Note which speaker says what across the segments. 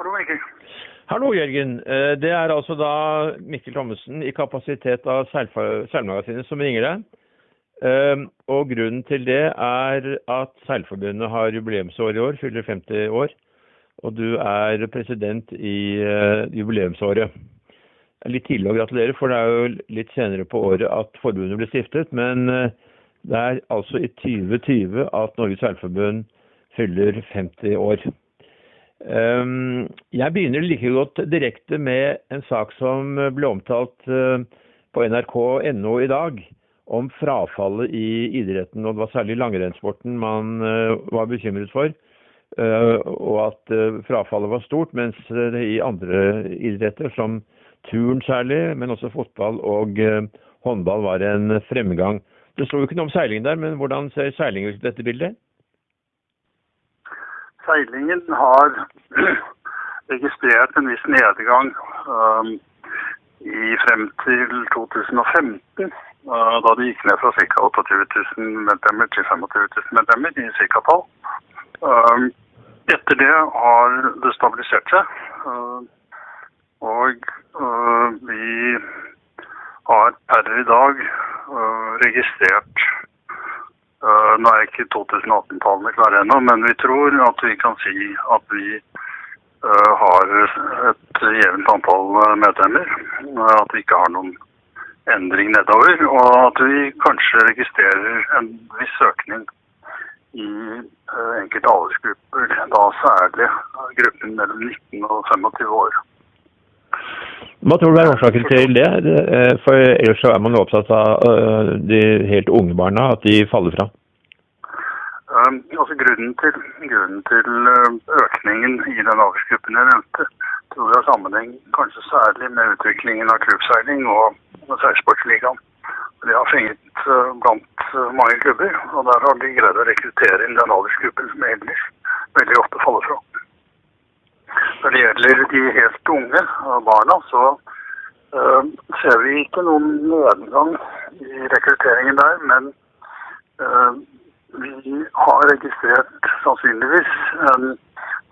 Speaker 1: Hallo, Mikkel.
Speaker 2: Hallo, Jørgen. Eh, Det er altså da Mikkel Thommessen i kapasitet av Seilmagasinet som ringer deg. Eh, Og grunnen til det er at Seilforbundet har jubileumsår i år, fyller 50 år. Og du er president i eh, jubileumsåret. Det er litt tidlig å gratulere, for det er jo litt senere på året at forbundet ble stiftet. Men det er altså i 2020 at Norges Seilforbund fyller 50 år. Um, jeg begynner like godt direkte med en sak som ble omtalt uh, på nrk.no i dag, om frafallet i idretten. og Det var særlig langrennssporten man uh, var bekymret for. uh, og at frafallet var stort, mens det i andre idretter, som turn særlig, men også fotball og håndball, var en fremgang. Det sto ikke noe om seiling der, men hvordan ser seiling ut i dette bildet?
Speaker 1: Seilingen har registrert en viss nedgang um, i frem til 2015, uh, da det gikk ned fra ca. 28 000 medlemmer til 25 000 medlemmer i ca. tall. Um, etter det har det stabilisert seg, uh, og uh, vi har per i dag uh, registrert nå er ikke 2018-tallene klare ennå, men vi tror at vi kan si at vi uh, har et jevnt antall uh, medlemmer. at vi ikke har noen endring nedover, og at vi kanskje registrerer en viss økning i enkelte aldersgrupper. Da særlig gruppen mellom 19 og 25 år.
Speaker 2: Hva tror du er årsaken til det? For ellers er man opptatt av de helt unge barna, at de faller fra.
Speaker 1: Grunnen til, grunnen til økningen i den aldersgruppen jeg nevnte, tror jeg har sammenheng kanskje særlig med utviklingen av klubbseiling og seilsportsligaen. De har fenget uh, blant mange klubber, og der har de greid å rekruttere inn den aldersgruppen som ellers veldig ofte faller fra. Når det gjelder de helt unge barna, så uh, ser vi ikke noen nedgang i rekrutteringen der. Men har registrert sannsynligvis en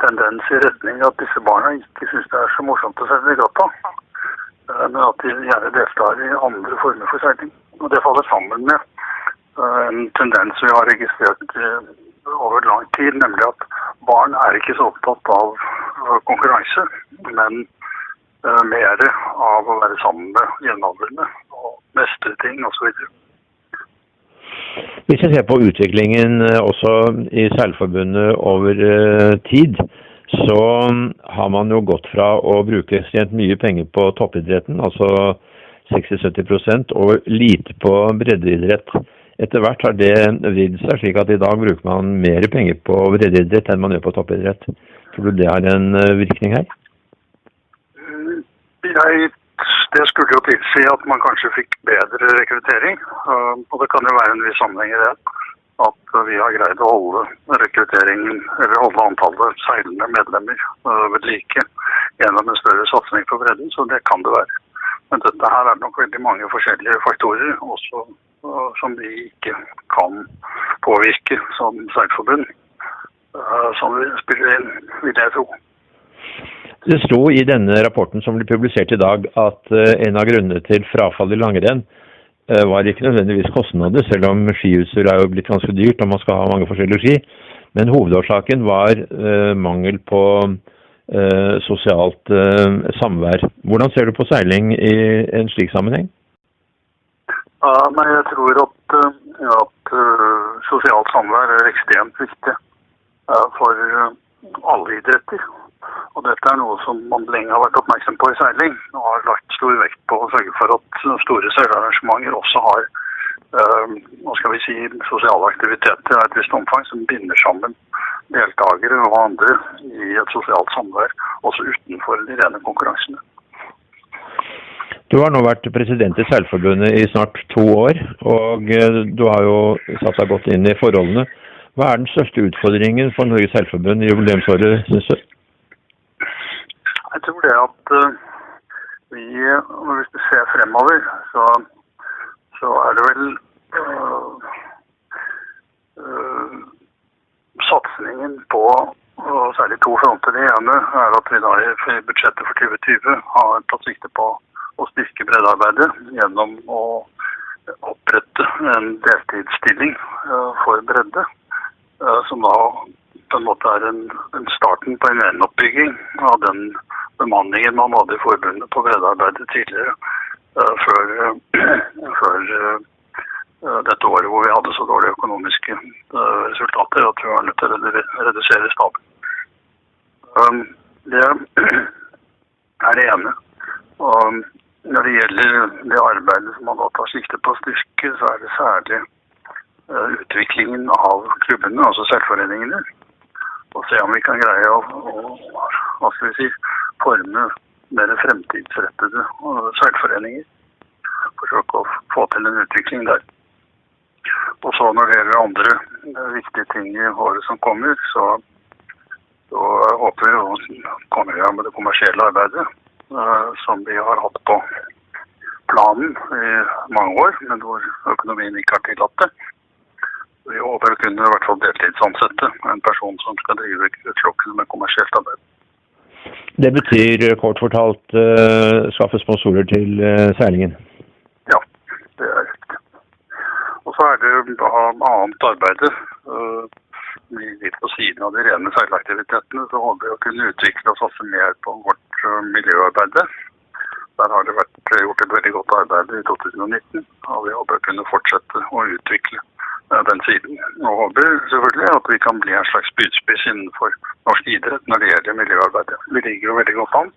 Speaker 1: tendens i retning at disse barna ikke syns det er så morsomt å seile i gata, men at de gjerne deltar i andre former for seiling. Og det faller sammen med en tendens vi har registrert over lang tid, nemlig at barn er ikke så opptatt av konkurranse, men mer av å være sammen med jevnaldrende og mestre ting osv.
Speaker 2: Hvis vi ser på utviklingen også i Seilforbundet over uh, tid, så har man jo gått fra å bruke ekstremt mye penger på toppidretten, altså 60-70% og lite på breddeidrett. Etter hvert har det vridd seg, slik at i dag bruker man mer penger på breddeidrett enn man gjør på toppidrett. Tror du det har en virkning her?
Speaker 1: Jeg, det skulle jo tilsi at man kanskje fikk bedre rekruttering. Og det kan jo være en viss sammenheng i det. At vi har greid å holde rekrutteringen, eller holde antallet seilende medlemmer ved like gjennom en større satsing på bredden. Så det kan det være. Men dette her er nok veldig mange forskjellige faktorer, også som vi ikke kan påvirke som seilforbund. Som vi spiller inn, vil jeg tro.
Speaker 2: Det sto i denne rapporten som ble publisert i dag at en av grunnene til frafall i langrenn var ikke nødvendigvis kostnader, selv om skiutstyr er jo blitt ganske dyrt og man skal ha mange forskjellige ski. Men hovedårsaken var mangel på sosialt samvær. Hvordan ser du på seiling i en slik sammenheng?
Speaker 1: Ja, nei, jeg tror at, at sosialt samvær er ekstremt viktig for alle idretter. Og dette er noe som man lenge har vært oppmerksom på i seiling, og har lagt stor vekt på å sørge for at store seilarrangementer også har hva skal vi si, sosiale aktiviteter av et visst omfang som binder sammen deltakere og andre i et sosialt samvær, også utenfor de rene konkurransene.
Speaker 2: Du har nå vært president i Seilforbundet i snart to år, og du har jo satt deg godt inn i forholdene. Hva er den største utfordringen for Norges Seilforbund i jubileumsåret, syns du?
Speaker 1: Jeg tror det at vi, hvis vi ser fremover, så, så er det vel øh, øh, satsingen på og særlig to fronter. Det ene er at vi da i budsjettet for 2020 har tatt sikte på å styrke breddearbeidet gjennom å opprette en deltidsstilling for bredde. Som da på en måte er en, en starten på en gjenoppbygging av den bemanningen man hadde i forbundet på breddearbeidet tidligere. Før, før dette året hvor vi hadde så dårlige økonomiske resultater at vi var nødt til å redusere staben. Det er det ene. Og når det gjelder det arbeidet som man da tar sikte på å styrke, så er det særlig utviklingen av klubbene, altså selvforeningene. Og se om vi kan greie å, å hva skal vi si, forme mer fremtidsrettede selvforeninger. Forsøke å få til en utvikling der. Og så når det gjelder andre viktige ting i året som kommer, så, så håper vi å komme i gang med det kommersielle arbeidet uh, som vi har hatt på planen i mange år, men hvor økonomien ikke har tillatt det. Vi håper å kunne i hvert fall deltidsansette en person som skal drive klokken med kommersielt arbeid.
Speaker 2: Det betyr kort fortalt uh, skaffe sponsorer til uh, seilingen?
Speaker 1: Ja, det er riktig. Og så er det da annet arbeid. Litt på siden av de rene seilaktivitetene så håper vi å kunne utvikle og satse mer på vårt miljøarbeid. Der har det vært gjort et veldig godt arbeid i 2019, og vi håper å kunne fortsette å utvikle den siden. Og håper selvfølgelig at vi kan bli en slags spydspiss innenfor norsk idrett når det gjelder miljøarbeidet. Vi ligger jo veldig godt an.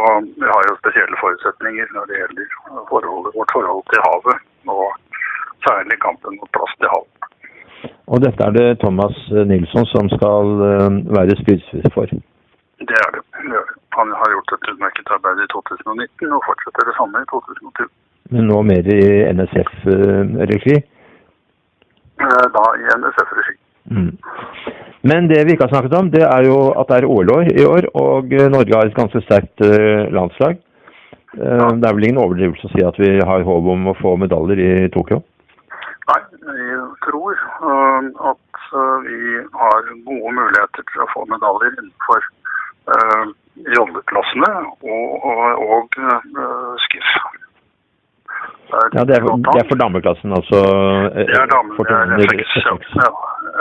Speaker 1: Og vi har jo spesielle forutsetninger når det gjelder forholdet, vårt forhold til havet. og særlig kampen mot plast i havet.
Speaker 2: Og dette er det Thomas Nilsson som skal være spydspiss for?
Speaker 1: Det er det. Han har gjort et utmerket arbeid i 2019 og fortsetter det samme i 2020.
Speaker 2: Men nå mer i NSF-regi?
Speaker 1: Da i NSF-regi.
Speaker 2: Mm. Men det vi ikke har snakket om, det er jo at det er OL-år i år, og Norge har et ganske sterkt landslag. Det er vel ingen overdrivelse å si at vi har håp om å få medaljer i Tokyo?
Speaker 1: Nei, vi tror at vi har gode muligheter til å få medaljer innenfor jolleklassene og, og, og skiff.
Speaker 2: Ja, det er, det er, for dameklassen, altså?
Speaker 1: Det er damer, det er FX, ja.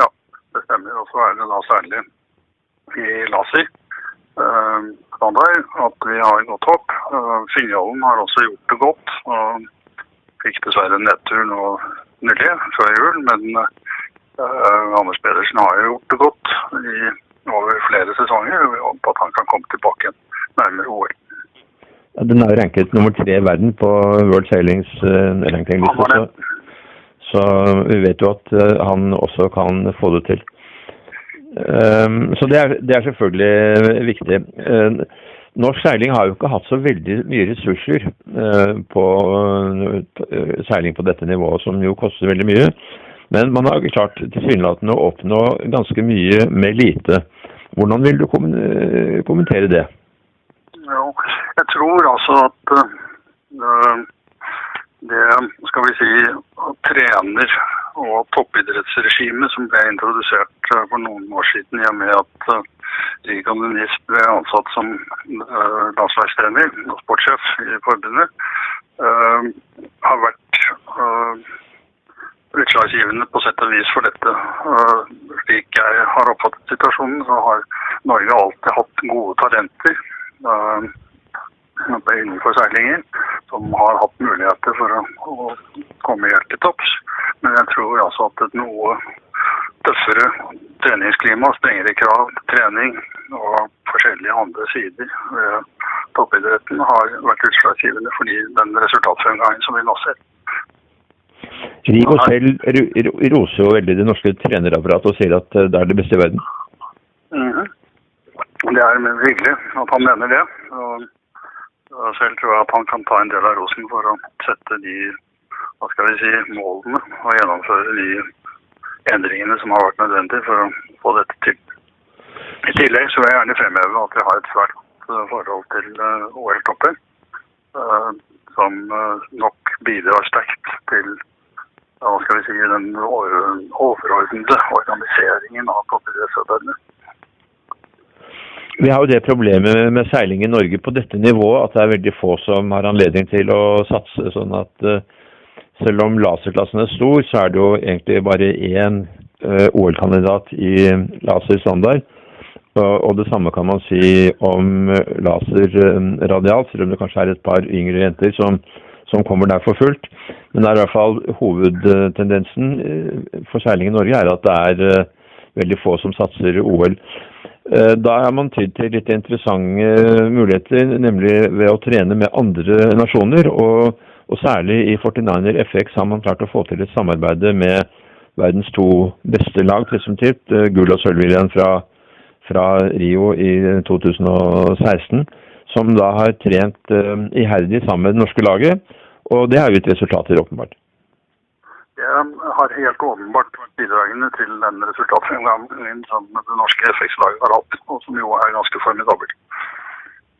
Speaker 1: ja. Det stemmer. Og så er det da særlig i laser standard at vi har gått opp. Finjalen har også gjort det godt. og Fikk dessverre nedtur nå nylig, før jul. Men uh, Anders Pedersen har jo gjort det godt i over flere sesonger. Vi håper at han kan komme tilbake nærmere OL.
Speaker 2: Den er jo ranket nummer tre i verden på World Sailings uh, rankingliste. Så, så vi vet jo at uh, han også kan få det til. Um, så det er, det er, selvfølgelig viktig. Uh, norsk seiling har jo ikke hatt så veldig mye ressurser uh, på uh, seiling på dette nivået, som jo koster veldig mye. Men man har klart tilsynelatende å oppnå ganske mye med lite. Hvordan vil du kommentere det?
Speaker 1: Jo, jeg tror altså at det skal vi si trener- og toppidrettsregimet som ble introdusert for noen år siden i og med at Rigan Denis ble ansatt som uh, landslagstrener og sportssjef i forbundet, uh, har vært uh, utslagsgivende på sett og vis for dette. slik jeg har oppfattet situasjonen, så har Norge alltid hatt gode talenter innenfor seilinger som har hatt muligheter for å, å komme helt til topps. Men jeg tror altså at et noe tøffere treningsklima, strengere krav, trening og forskjellige andre sider ved toppidretten har vært utslagsgivende for den resultatfremgangen som vi nå ser.
Speaker 2: Rigo selv roser jo veldig det norske trenerapparatet og sier at det er det beste i verden.
Speaker 1: Det er hyggelig at han mener det. Og selv tror jeg at han kan ta en del av rosen for å sette de hva skal vi si, målene og gjennomføre de endringene som har vært nødvendige for å få dette til. I tillegg så vil jeg gjerne fremheve at vi har et svært godt forhold til OL-topper. Som nok bidrar sterkt til hva skal vi si, den overordnede organiseringen av toppidrettsarbeidene.
Speaker 2: Vi har jo det problemet med seiling i Norge på dette nivået at det er veldig få som har anledning til å satse. sånn at uh, selv om laserklassen er stor, så er det jo egentlig bare én uh, OL-kandidat i laserstandard. Og, det samme kan man si om laserradial, selv om det kanskje er et par yngre jenter som, som kommer der for fullt. Men det er i hvert fall hovedtendensen for seiling i Norge er at det er veldig få som satser OL. Eh, da er man tydd til litt interessante muligheter, nemlig ved å trene med andre nasjoner. Og, og særlig i 49er FX har man klart å få til et samarbeid med verdens to beste lag, presumptivt. Eh, gull- og sølvviljen fra, fra, Rio i 2016. Som da har trent uh, iherdig sammen med det norske laget. Og det har gitt resultater, åpenbart.
Speaker 1: Det har helt åpenbart vært bidragende til den resultatfremgangen som det norske FX-laget har hatt, og som jo er ganske formidabelt.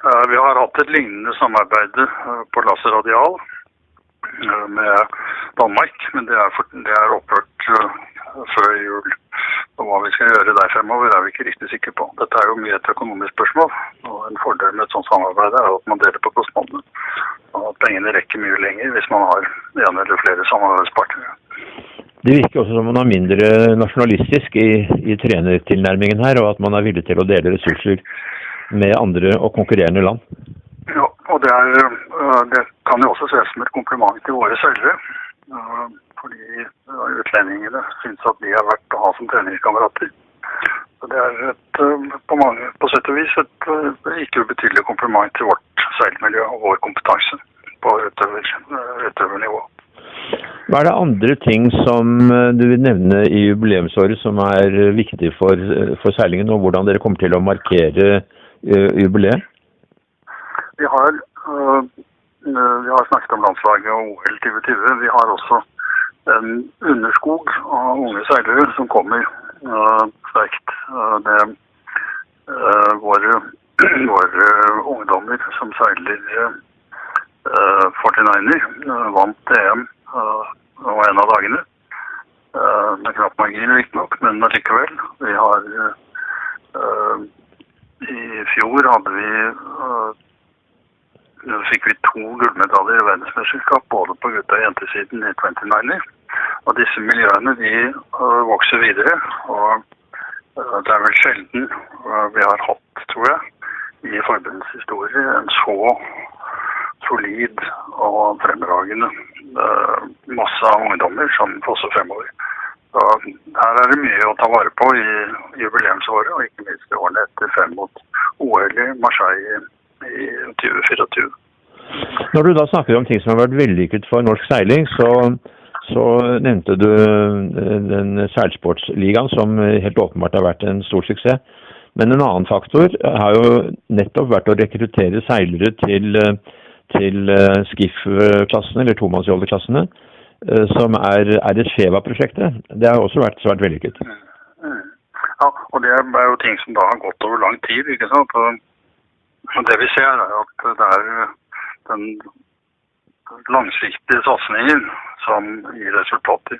Speaker 1: Eh, vi har hatt et lignende samarbeid eh, på Laser Radial eh, med Danmark, men det er, for, det er opphørt før jul. Og Hva vi skal gjøre der fremover, er vi ikke riktig sikre på. Dette er jo mye et økonomisk spørsmål. og En fordel med et sånt samarbeid er at man deler på kostnadene. Og at pengene rekker mye lenger hvis man har en eller flere samarbeidspartnere.
Speaker 2: Det virker også som man er mindre nasjonalistisk i, i trenertilnærmingen her, og at man er villig til å dele ressurser med andre og konkurrerende land.
Speaker 1: Ja, og det, er, øh, det kan jo også ses som et kompliment til våre seilere. Fordi utlendingene syns at de er verdt å ha som treningskamerater. Så Det er et, på, mange, på sett og vis et ikke ubetydelig kompliment til vårt seilmiljø og vår kompetanse på utøver, utøvernivå.
Speaker 2: Hva er det andre ting som eh, du vil nevne i jubileumsåret som er eh, viktig for, eh, for seilingen, og hvordan dere kommer til å markere jubileet?
Speaker 1: Vi har, vi har snakket om landslaget og OL 2020. Vi har også en underskog av unge seilere som kommer uh, sterkt. det våre, våre ungdommer som seiler 49er, vant EM uh, en av dagene. Uh, med knapp margin, riktignok, men allikevel. Vi har uh, I fjor hadde vi uh, fikk vi to gullmedaljer i verdensmesterskap, både på gutta- og jentesiden i 29er. Og disse miljøene de vokser videre. Og det er vel sjelden vi har hatt, tror jeg, i forbundets historie en så solid og fremragende masse av ungdommer som fosser fremover. Så her er det mye å ta vare på i jubileumsåret, og ikke minst i årene etter frem mot OL i Marseille i 2024.
Speaker 2: Når du da snakker om ting som har vært vellykket for norsk seiling, så, så nevnte du eh, den seilsportsligaen som helt åpenbart har vært en stor suksess. Men en annen faktor har jo nettopp vært å rekruttere seilere til uh, til uh, SKIF-klassene, eller tomannsjolleklassene, som er RSFEVA-prosjektet. Det har også vært svært vellykket.
Speaker 1: Ja, og det er jo ting som da har gått over lang tid. ikke sant? Og det vi ser, er at det er den langsiktige satsingen som gir resultater.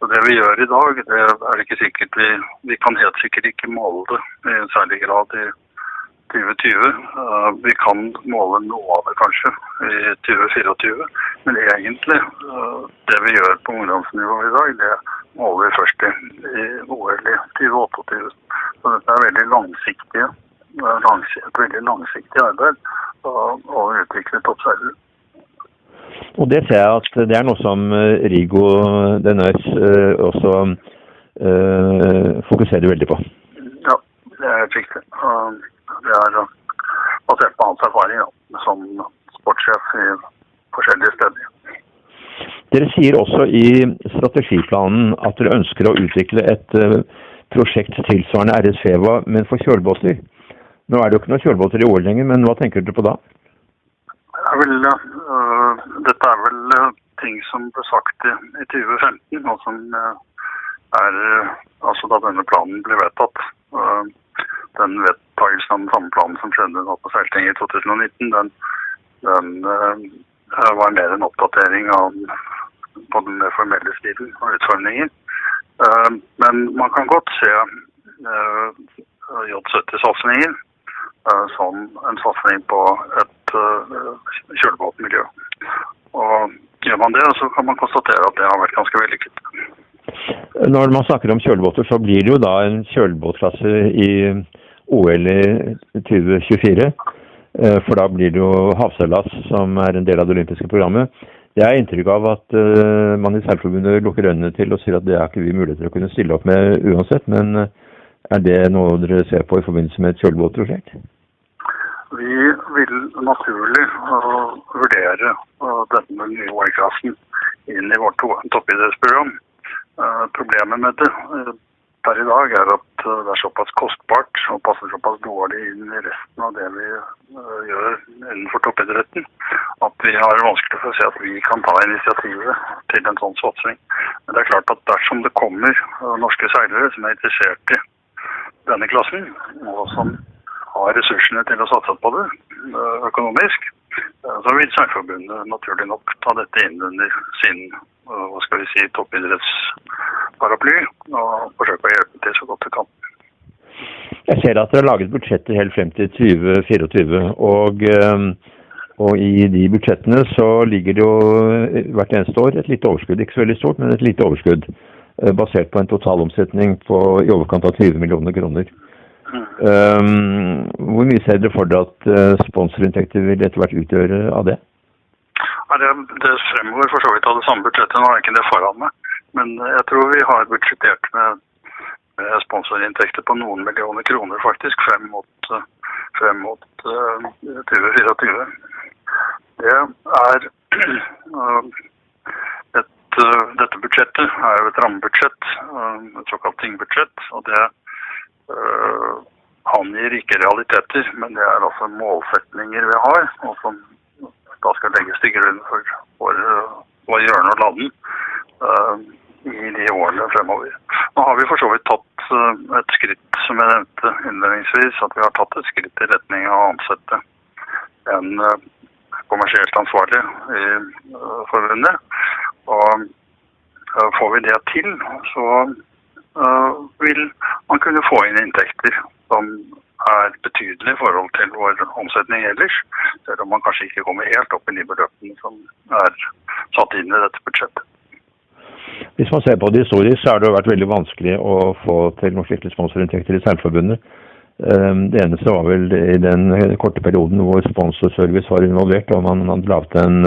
Speaker 1: Og Det vi gjør i dag, det er ikke sikkert vi, vi kan helt sikkert ikke måle det i en særlig grad i 2020. Eh, vi kan måle noe av det kanskje i 2024, men egentlig eh, det vi gjør på ungdomsnivå i dag, det måler vi først i OL i 2028. Så dette er veldig langsiktige, eh, et veldig langsiktig arbeid å utvikle observer.
Speaker 2: Og det ser jeg at det er noe som Rigo Denørs også uh, fokuserer veldig på.
Speaker 1: Ja, det er riktig. Det er basert på hans erfaring da, som sportssjef i forskjellige steder.
Speaker 2: Dere sier også i strategiplanen at dere ønsker å utvikle et prosjekt tilsvarende RS-Feva, men for kjølbåter. Nå er det jo ikke noen kjølbåter i år lenger, men hva tenker dere på da?
Speaker 1: Er vel, dette er vel uh, ting som ble sagt i, i 2015, og som er altså da denne planen ble vedtatt. den vet, vedtakelsen av den samme planen som skjedde på Seiltinget i 2019, den, den uh, var mer en oppdatering av på den mer formelle stilen og utformingen. Men man kan godt se uh, J70-satsingen som en satsing på et kjølbåtmiljø. Og gjør man det, så kan man konstatere at det har vært ganske vellykket.
Speaker 2: Når man snakker om kjølbåter, så blir det jo da en kjølbåtklasse i OL i 2024. For da blir det jo havseilas som er en del av det olympiske programmet. Jeg har inntrykk av at man i Seilforbundet lukker øynene til og sier at det har ikke vi mulighet til å kunne stille opp med uansett. Men er det noe dere ser på i forbindelse med et kjølbåtprosjekt?
Speaker 1: Vi vil naturlig uh, vurdere denne nye OL-klassen inn i vårt toppidrettsprogram. problemet med det per i dag er at det er såpass kostbart og passer såpass dårlig inn i resten av det vi gjør innenfor toppidretten, at vi har vanskelig for å se at vi kan ta initiativet til en sånn satsing. Men det er klart at dersom det kommer norske seilere som er interessert i denne klassen, og som har ressursene til å satse på det økonomisk, så vil Særforbundet naturlig nok ta dette inn under sin hva skal vi si, toppidrettsparaply og forsøke å hjelpe til så godt det kan.
Speaker 2: Jeg ser at dere har laget budsjetter helt frem til 2024. Og, og, i de budsjettene så ligger det jo hvert eneste år et lite overskudd. Ikke så veldig stort, men et lite overskudd. Basert på en totalomsetning på i overkant av 20 millioner kroner. Mm. Um, hvor mye ser dere for dere at sponsorinntekter vil etter hvert utgjøre av det?
Speaker 1: Det, det fremgår for så vidt av det samme budsjettet. Nå har jeg ikke det foran meg. Men jeg tror vi har budsjettert med, med sponsorinntekter på noen millioner kroner faktisk frem mot, frem mot uh, 2024. Det er uh, et, uh, Dette budsjettet er jo et rammebudsjett, et såkalt tingbudsjett. og det angir ikke realiteter, men det er altså målsetninger vi har, og som da skal legges til grunn for vår, vår hjørne og landen uh, i de årene fremover. Nå har vi for så vidt tatt uh, et skritt, som jeg nevnte innledningsvis, at vi har tatt et skritt i retning av å ansette en uh, kommersielt ansvarlig i forbundet. Og får vi det til, så vil man kunne få inn inntekter som er betydelig i forhold til vår omsetning ellers. Selv om man kanskje ikke kommer helt opp i de beløpene som er satt inn i dette budsjettet.
Speaker 2: Hvis man ser på det historisk, så har det vært veldig vanskelig å få til noen skikkelige sponsorinntekter i Seilforbundet. Ehm, det eneste var vel i den korte perioden hvor sponsorservice var involvert, og man hadde laget en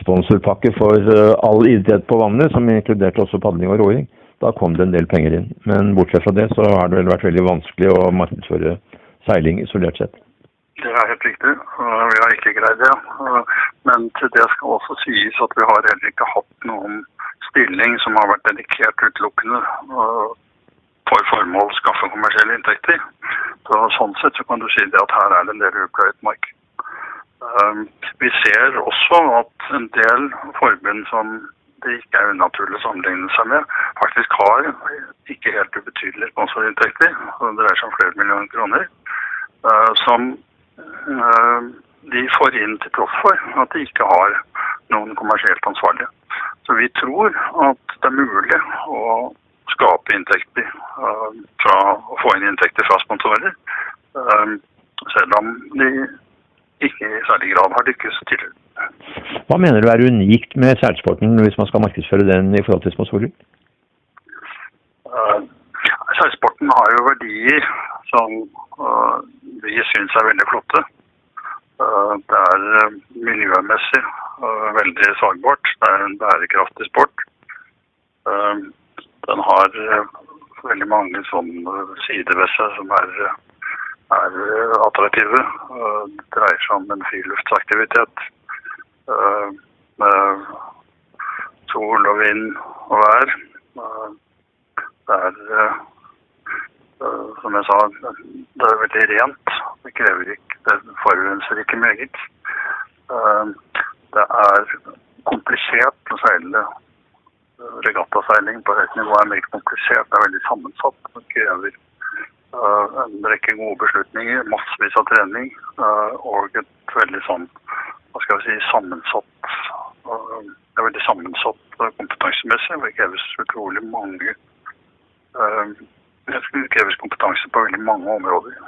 Speaker 2: sponsorpakke for eh, all idrett på vannet, som inkluderte også padling og roing da kom det en del penger inn. Men bortsett fra det så har det vel vært veldig vanskelig å markedsføre seiling isolert sett.
Speaker 1: Det er helt riktig. Vi har ikke greid det. Men til det skal også sies at vi har heller ikke hatt noen stilling som har vært dedikert utelukkende for formål å skaffe kommersielle inntekter. Så sånn sett så kan du si at her er det en del upløyet mark. Vi ser også at en del forbund som det ikke er unaturlig å sammenligne seg med, faktisk har ikke helt ubetydelige sponsorinntekter. Det dreier seg om flere millioner kroner. Uh, som uh, de får inn til tross for at de ikke har noen kommersielt ansvarlige. Så vi tror at det er mulig å skape inntekter fra, å få inn inntekter fra sponsorer. selv om de særlig grad har lykkes til.
Speaker 2: Hva mener du er unikt med seilsporten hvis man skal markedsføre den i forhold til sponsorer?
Speaker 1: Uh, seilsporten har jo verdier som uh, vi syns er veldig flotte. Uh, det er miljømessig veldig sagbart. Det er en bærekraftig sport. den har veldig mange sånne sider ved seg som er, er attraktive. det dreier seg om en friluftsaktivitet Eh, med sol og vind og vær. Eh, det er, eh, som jeg sa, det er veldig rent. Det krever ikke, det forurenser ikke meget. Det er komplisert å seile regattaseiling på høyt nivå er meget komplisert. Det er veldig sammensatt. Det krever en rekke gode beslutninger, massevis av trening og et veldig sånn hva skal vi si, sammensatt Det er veldig sammensatt kompetansemessig. Det kreves utrolig mange Det kreves kompetanse på veldig mange områder.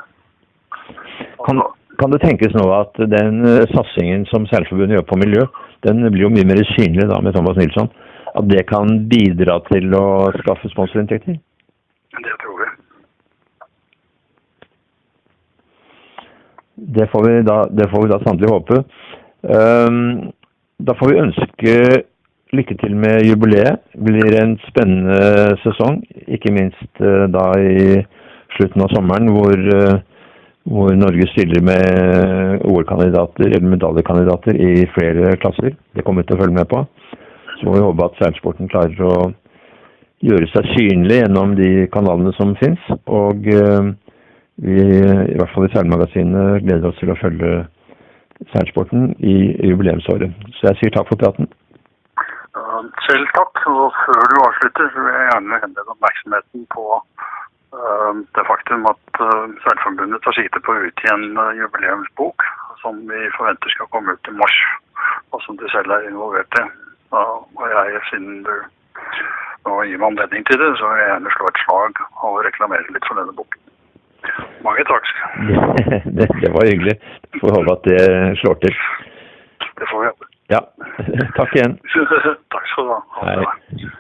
Speaker 2: Kan, kan det tenkes nå at den satsingen som Seilforbundet gjør på miljø, den blir jo mye mer synlig da med Thomas Nilsson, at det kan bidra til å skaffe sponsorinntekter?
Speaker 1: Det tror vi.
Speaker 2: Det får vi da, får vi da sannelig håpe. Um, da får vi ønske lykke til med jubileet. Det blir en spennende sesong, ikke minst uh, da i slutten av sommeren, hvor, uh, hvor Norge stiller med OL-kandidater eller medaljekandidater i flere klasser. Det kommer vi til å følge med på. Så må vi håpe at seilsporten klarer å gjøre seg synlig gjennom de kanalene som fins. Og uh, vi, i hvert fall i Seilmagasinet, gleder oss til å følge seilsporten i jubileumsåret. Så jeg sier takk for praten.
Speaker 1: Selv takk. Og før du avslutter, så vil jeg gjerne henlede oppmerksomheten på uh, det faktum at uh, Seilforbundet tar sikte på å utgi en jubileumsbok som vi forventer skal komme ut i mars, og som de selv er involvert i. og jeg, siden du nå gir meg anledning til det, så vil jeg gjerne slå et slag og reklamere litt for denne boken. Mange takk.
Speaker 2: det, det, var hyggelig. Får håpe at det slår til.
Speaker 1: Det får vi håpe.
Speaker 2: Ja. Takk igjen.
Speaker 1: takk skal du ha.
Speaker 2: Hei.